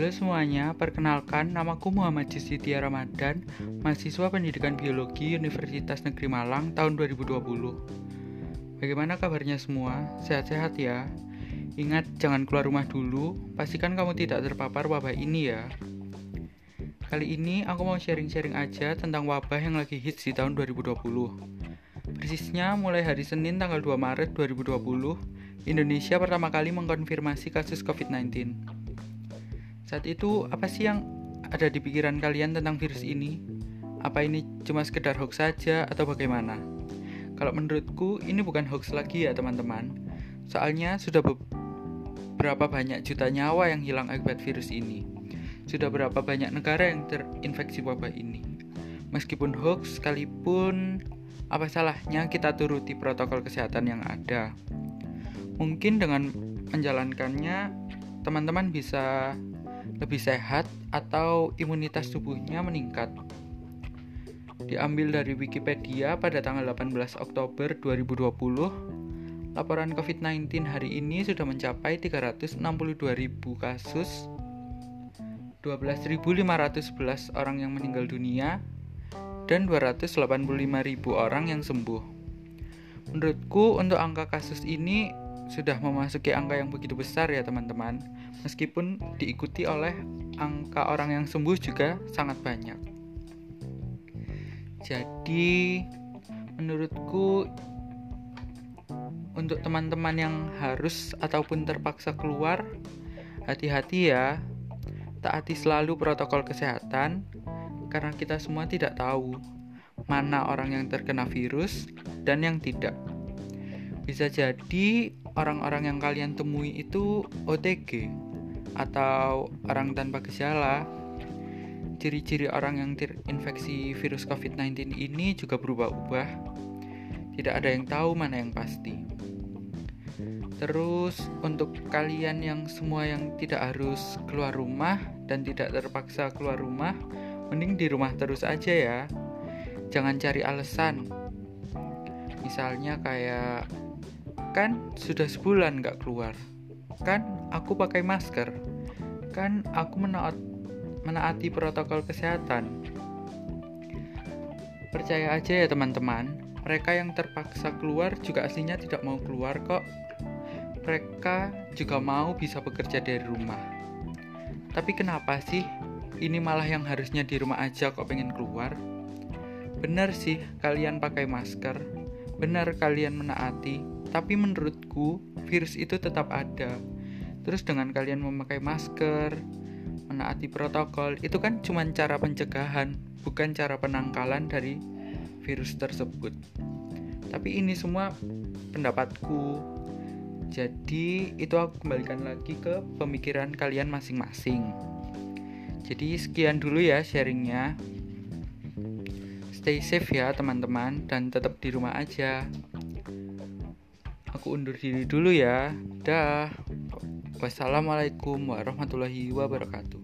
Halo semuanya, perkenalkan namaku Muhammad Jisidya Ramadan, mahasiswa pendidikan biologi Universitas Negeri Malang tahun 2020. Bagaimana kabarnya semua? Sehat-sehat ya? Ingat jangan keluar rumah dulu, pastikan kamu tidak terpapar wabah ini ya. Kali ini aku mau sharing-sharing aja tentang wabah yang lagi hits di tahun 2020. Persisnya mulai hari Senin tanggal 2 Maret 2020, Indonesia pertama kali mengkonfirmasi kasus COVID-19. Saat itu, apa sih yang ada di pikiran kalian tentang virus ini? Apa ini cuma sekedar hoax saja atau bagaimana? Kalau menurutku, ini bukan hoax lagi ya teman-teman. Soalnya sudah beberapa banyak juta nyawa yang hilang akibat virus ini. Sudah berapa banyak negara yang terinfeksi wabah ini. Meskipun hoax, sekalipun apa salahnya kita turuti protokol kesehatan yang ada? Mungkin dengan menjalankannya, teman-teman bisa lebih sehat atau imunitas tubuhnya meningkat. Diambil dari Wikipedia pada tanggal 18 Oktober 2020, laporan COVID-19 hari ini sudah mencapai 362.000 kasus, 12.511 orang yang meninggal dunia, dan 285.000 orang yang sembuh. Menurutku untuk angka kasus ini sudah memasuki angka yang begitu besar ya teman-teman. Meskipun diikuti oleh angka orang yang sembuh juga sangat banyak. Jadi menurutku untuk teman-teman yang harus ataupun terpaksa keluar hati-hati ya. Taati selalu protokol kesehatan karena kita semua tidak tahu mana orang yang terkena virus dan yang tidak. Bisa jadi orang-orang yang kalian temui itu OTG atau orang tanpa gejala. Ciri-ciri orang yang terinfeksi virus COVID-19 ini juga berubah-ubah. Tidak ada yang tahu mana yang pasti. Terus untuk kalian yang semua yang tidak harus keluar rumah dan tidak terpaksa keluar rumah, mending di rumah terus aja ya. Jangan cari alasan. Misalnya kayak Kan sudah sebulan gak keluar. Kan aku pakai masker. Kan aku menaat, menaati protokol kesehatan. Percaya aja ya teman-teman, mereka yang terpaksa keluar juga aslinya tidak mau keluar kok. Mereka juga mau bisa bekerja dari rumah. Tapi kenapa sih ini malah yang harusnya di rumah aja kok pengen keluar? Benar sih kalian pakai masker, benar kalian menaati, tapi menurutku virus itu tetap ada. Terus dengan kalian memakai masker, menaati protokol, itu kan cuma cara pencegahan, bukan cara penangkalan dari virus tersebut. Tapi ini semua pendapatku. Jadi itu aku kembalikan lagi ke pemikiran kalian masing-masing. Jadi sekian dulu ya sharingnya. Stay safe ya teman-teman dan tetap di rumah aja. Aku undur diri dulu ya. Dah. Wassalamualaikum warahmatullahi wabarakatuh.